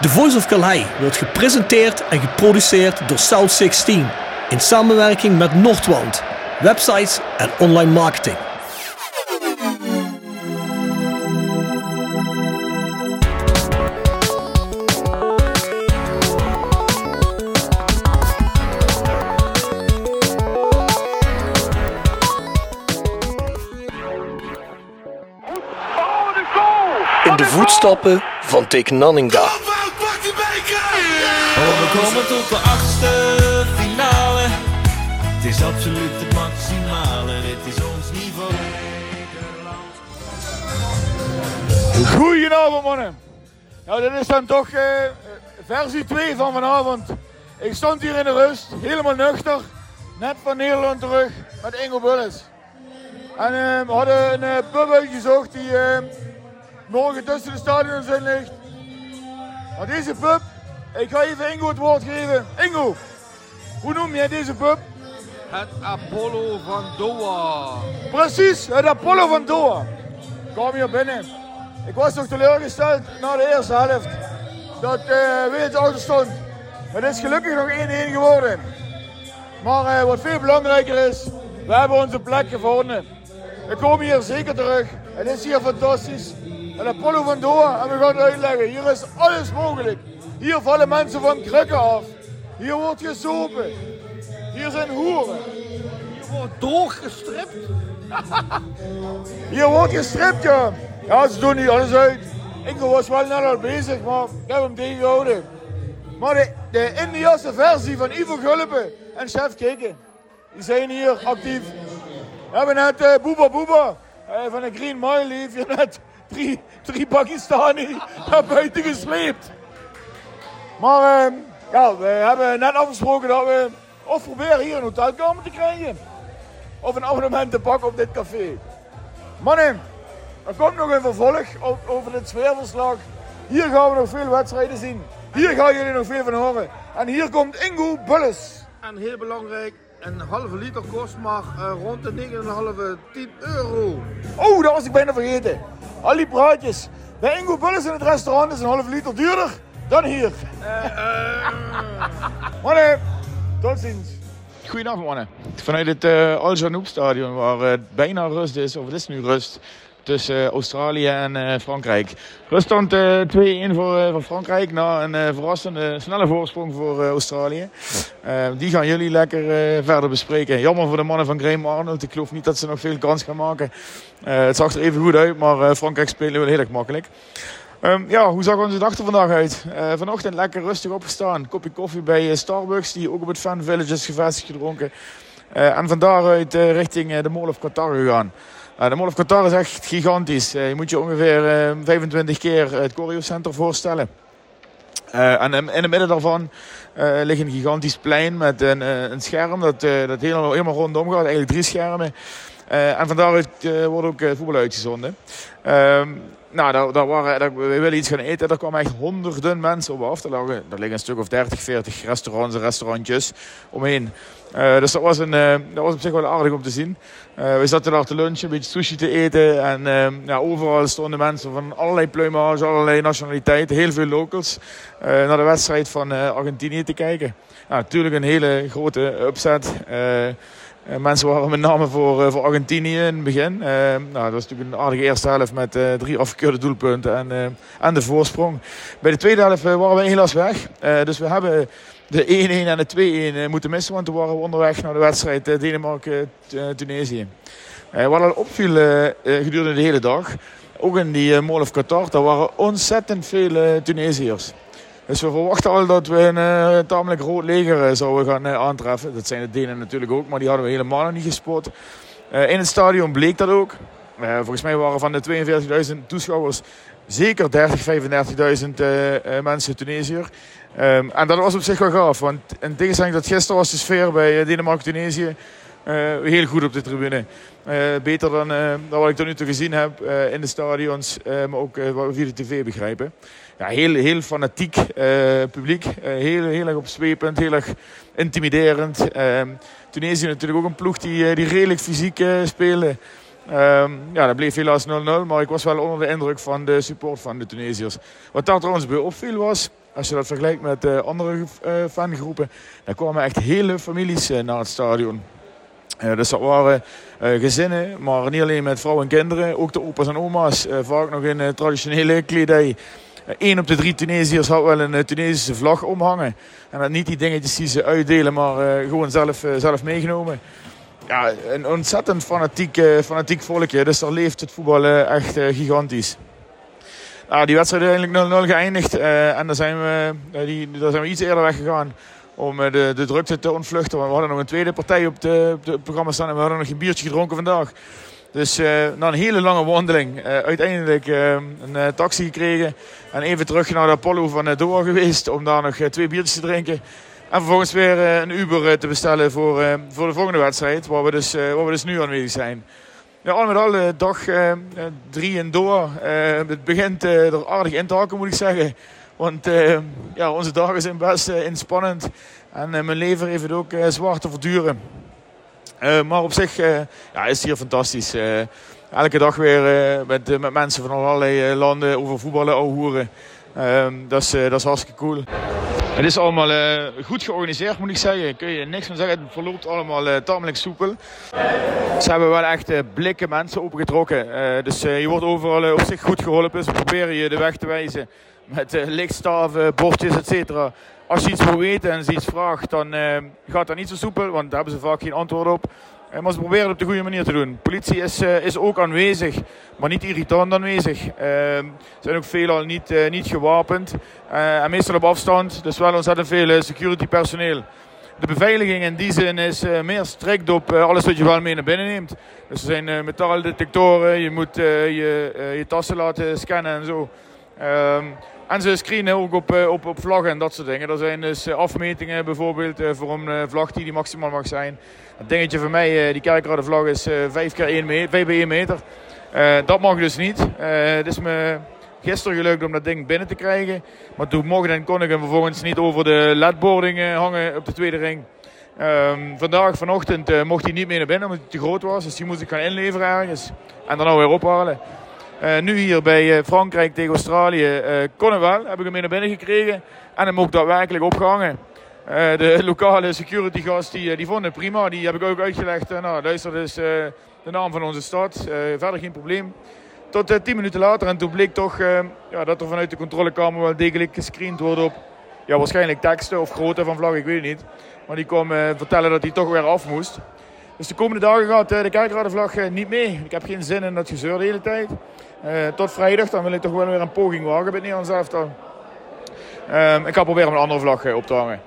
The Voice of Calais wordt gepresenteerd en geproduceerd door South 16 in samenwerking met Noordwand, websites en online marketing. In de voetstappen van Dick Nanninga. We komen tot de achtste finale. Het is absoluut het maximale. Dit is ons niveau. Goedenavond mannen. Nou, dit is dan toch eh, versie 2 van vanavond. Ik stond hier in de rust, helemaal nuchter. Net van Nederland terug met Ingo Bullis. En eh, we hadden een uh, pub uitgezocht die eh, morgen tussen de stadions in ligt. Maar deze pub, ik ga even Ingo het woord geven. Ingo, hoe noem jij deze pub? Het Apollo van Doha. Precies, het Apollo van Doha. Kwam hier binnen. Ik was nog teleurgesteld na de eerste helft. Dat uh, Wales achter stond. Het is gelukkig nog 1-1 geworden. Maar eh, wat veel belangrijker is, we hebben onze plek gevonden. We komen hier zeker terug. Het is hier fantastisch. Het Apollo van Doha, en we gaan het uitleggen. Hier is alles mogelijk. Hier vallen mensen van krukken af. Hier wordt gesopen. Hier zijn hoeren. Je wordt doorgestript. Hier wordt gestript, ja. Ja, ze doen niet alles uit. Ik was wel net al bezig, maar ik heb hem tegengehouden. Maar de, de Indiase versie van Ivo Gulpen en Chef Kikken, die zijn hier actief. We hebben net uh, Booba Booba uh, van de Green Mile, heeft hier net drie, drie Pakistani naar buiten gesleept. Maar uh, ja, we hebben net afgesproken dat we of proberen hier een hotelkamer te krijgen. Of een abonnement te pakken op dit café. Mannen, er komt nog een vervolg over dit sfeerverslag. Hier gaan we nog veel wedstrijden zien. Hier gaan jullie nog veel van horen. En hier komt Ingo Bulles. En heel belangrijk, een halve liter kost maar uh, rond de 9,5, 10 euro. Oh, dat was ik bijna vergeten. Al die praatjes. Bij Ingo Bulles in het restaurant is een halve liter duurder dan hier. Uh, uh... Mannen, tot ziens. Goedenavond mannen. Vanuit het uh, Al Janoub stadion waar het bijna rust is, of het is nu rust, tussen Australië en uh, Frankrijk. Ruststand uh, 2-1 voor, voor, Frankrijk na een verrassende snelle voorsprong voor Australië. die gaan jullie lekker verder bespreken. Jammer voor de mannen van Graham Arnold. Ik geloof niet dat ze nog veel kans gaan maken. het zag er even goed uit, maar Frankrijk spelen wel heel erg makkelijk. Um, ja, hoe zag onze dag er vandaag uit? Uh, vanochtend lekker rustig opgestaan. Kopje koffie bij Starbucks, die ook op het Fan Village is gevestigd gedronken. Uh, en van daaruit richting de Mall of Qatar gegaan. de Mall of Qatar is echt gigantisch. je moet je ongeveer 25 keer het Choreo Center voorstellen. en in het midden daarvan ligt een gigantisch plein met een, een scherm dat, dat helemaal, helemaal rondom gaat. Eigenlijk drie schermen. En van daaruit wordt ook voetbal uitgezonden. Ehm, nou, daar, daar waren, we willen iets gaan eten. Daar kwamen echt honderden mensen op af. Er, lagen, er liggen een stuk of 30, 40 restaurants en restaurantjes omheen. Dus dat was, een, dat was op zich wel aardig om te zien. We zaten daar te lunchen, een beetje sushi te eten. En ja, overal stonden mensen van allerlei pluimage, allerlei nationaliteiten. Heel veel locals naar de wedstrijd van Argentinië te kijken. Nou, natuurlijk een hele grote upset. Uh, mensen waren met name voor, uh, voor Argentinië in het begin. Uh, nou, dat was natuurlijk een aardige eerste helft met drie afgekeurde doelpunten en, en de voorsprong. Bij de tweede helft waren we helaas weg. dus we hebben de 1-1 en de 2-1 moeten missen, want toen waren we onderweg naar de wedstrijd Denemarken-Tunesië. wat al opviel gedurende de hele dag, ook in die Mall of Qatar, daar waren ontzettend veel Tunesiërs. Dus we verwachten al dat we een uh, tamelijk groot leger uh, zouden gaan uh, aantreffen. Dat zijn de Denen natuurlijk ook, maar die hadden we helemaal nog niet gespot. in het stadion bleek dat ook. volgens mij waren van de 42.000 toeschouwers zeker 30, 35.000 mensen Tunesiër. Um, en dat was op zich wel gaaf, want in tegenstelling tot gisteren was de sfeer bij Denemarken-Tunesië heel goed op de tribune. beter dan, dan wat ik tot nu toe gezien heb in de stadions, maar ook via de tv begrijpen ja, heel, heel fanatiek publiek. Heel, heel erg opzwepend, heel erg intimiderend. Uh, Tunesië natuurlijk ook een ploeg die, die redelijk fysiek speelde. Ehm, ja, dat bleef helaas 0-0, maar ik was wel onder de indruk van de support van de Tunesiërs. Wat daar trouwens bij opviel was, als je dat vergelijkt met andere fangroepen, dan kwamen echt hele families naar het stadion. Dus dat waren gezinnen, maar niet alleen met vrouwen en kinderen, ook de opa's en oma's, vaak nog in traditionele kledij. Eén op de drie Tunesiërs had wel een Tunesische vlag omhangen. En dat niet die dingetjes die ze uitdelen, maar gewoon zelf, zelf meegenomen ja, een ontzettend fanatiek, fanatiek volkje. Dus daar leeft het voetbal echt gigantisch. Die wedstrijd is uiteindelijk 0-0 geëindigd. en daar zijn, we, die, daar zijn we iets eerder weggegaan om de, de drukte te ontvluchten. We hadden nog een tweede partij op, de, het programma staan en we hadden nog een biertje gedronken vandaag. Dus na een hele lange wandeling uiteindelijk een taxi gekregen. En even terug naar de Apollo van Doha geweest om daar nog twee biertjes te drinken. En vervolgens weer eh, een Uber eh, te bestellen voor, eh, voor de volgende wedstrijd, waar we dus, waar we dus nu aanwezig zijn. Ja, al met al, dag drie en door. het begint er aardig in te hakken, moet ik zeggen. Want ja, onze dagen zijn best inspannend. En mijn lever heeft het ook zwaar te verduren. maar op zich ja, is het hier fantastisch. elke dag weer met, met mensen van allerlei landen over voetballen, ouwe hoeren. Ehm, dat, is, dat is hartstikke cool. Het is allemaal goed georganiseerd, moet ik zeggen. Kun je niks van zeggen. Het verloopt allemaal tamelijk soepel. Ze hebben wel echt uh, blikken mensen opengetrokken. dus je wordt overal op zich goed geholpen. Ze proberen je de weg te wijzen met lichtstaven, bordjes, etc. Als je iets wil weten en ze iets vraagt, dan gaat dat niet zo soepel, want daar hebben ze vaak geen antwoord op. Eh, maar ze proberen het op de goede manier te doen. Politie is, uh, is ook aanwezig, maar niet irritant aanwezig. Uh, zijn ook veelal niet, uh, niet gewapend en meestal op afstand. Dus wel ontzettend veel security personeel. De beveiliging in die zin is meer strikt op alles wat je wel mee naar binnen neemt. Dus er zijn metaaldetectoren, je moet je, je tassen laten scannen en zo. Ehm, en ze screenen ook op, op, op vlaggen en dat soort dingen. Er zijn dus afmetingen bijvoorbeeld voor een vlag die, die maximaal mag zijn. Het dingetje voor mij, eh, die kerkrode vlag is 5 eh, keer 1 meter, 5 bij 1 meter. Eh, dat mag dus niet. het is me gisteren gelukt om dat ding binnen te krijgen. Maar toen mocht en kon ik hem vervolgens niet over de ledboarding hangen op de tweede ring. Um, vandaag, vanochtend, uh, mocht hij niet meer naar binnen omdat hij te groot was. Dus die moest ik gaan inleveren ergens. En dan nou weer ophalen. Uh, nu hier bij Frankrijk tegen Australië kon hij wel. Heb ik hem mee naar binnen gekregen. En hem ook daadwerkelijk opgehangen. Uh, de lokale security gast die, eh, die vond het prima. Die heb ik ook uitgelegd. Uh, nou, luister, is de naam van onze stad. verder geen probleem. Tot tien minuten later en toen bleek toch ja, dat er vanuit de controlekamer wel degelijk gescreend wordt op ja, waarschijnlijk teksten of grootte van vlag, ik weet het niet. Maar die kwam vertellen dat hij toch weer af moest. Dus de komende dagen gaat de kerkradenvlag niet mee. Ik heb geen zin in dat gezeur de hele tijd. Tot vrijdag, dan wil ik toch wel weer een poging wagen bij het Nederlands elftal. Um, ik ga proberen een andere vlag op te hangen.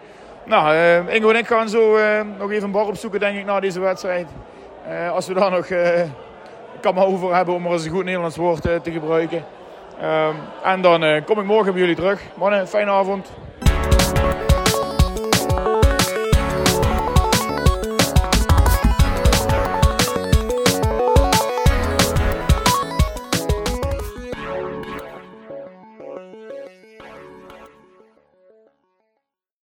Nou, uh, Ingo en ik gaan zo uh, nog even een bar opzoeken, denk ik, na deze wedstrijd. Uh, als we daar nog kan maar over hebben om maar eens een goed Nederlands woord te gebruiken. Ehm, en dan kom ik morgen bij jullie terug. Mannen, fijne avond.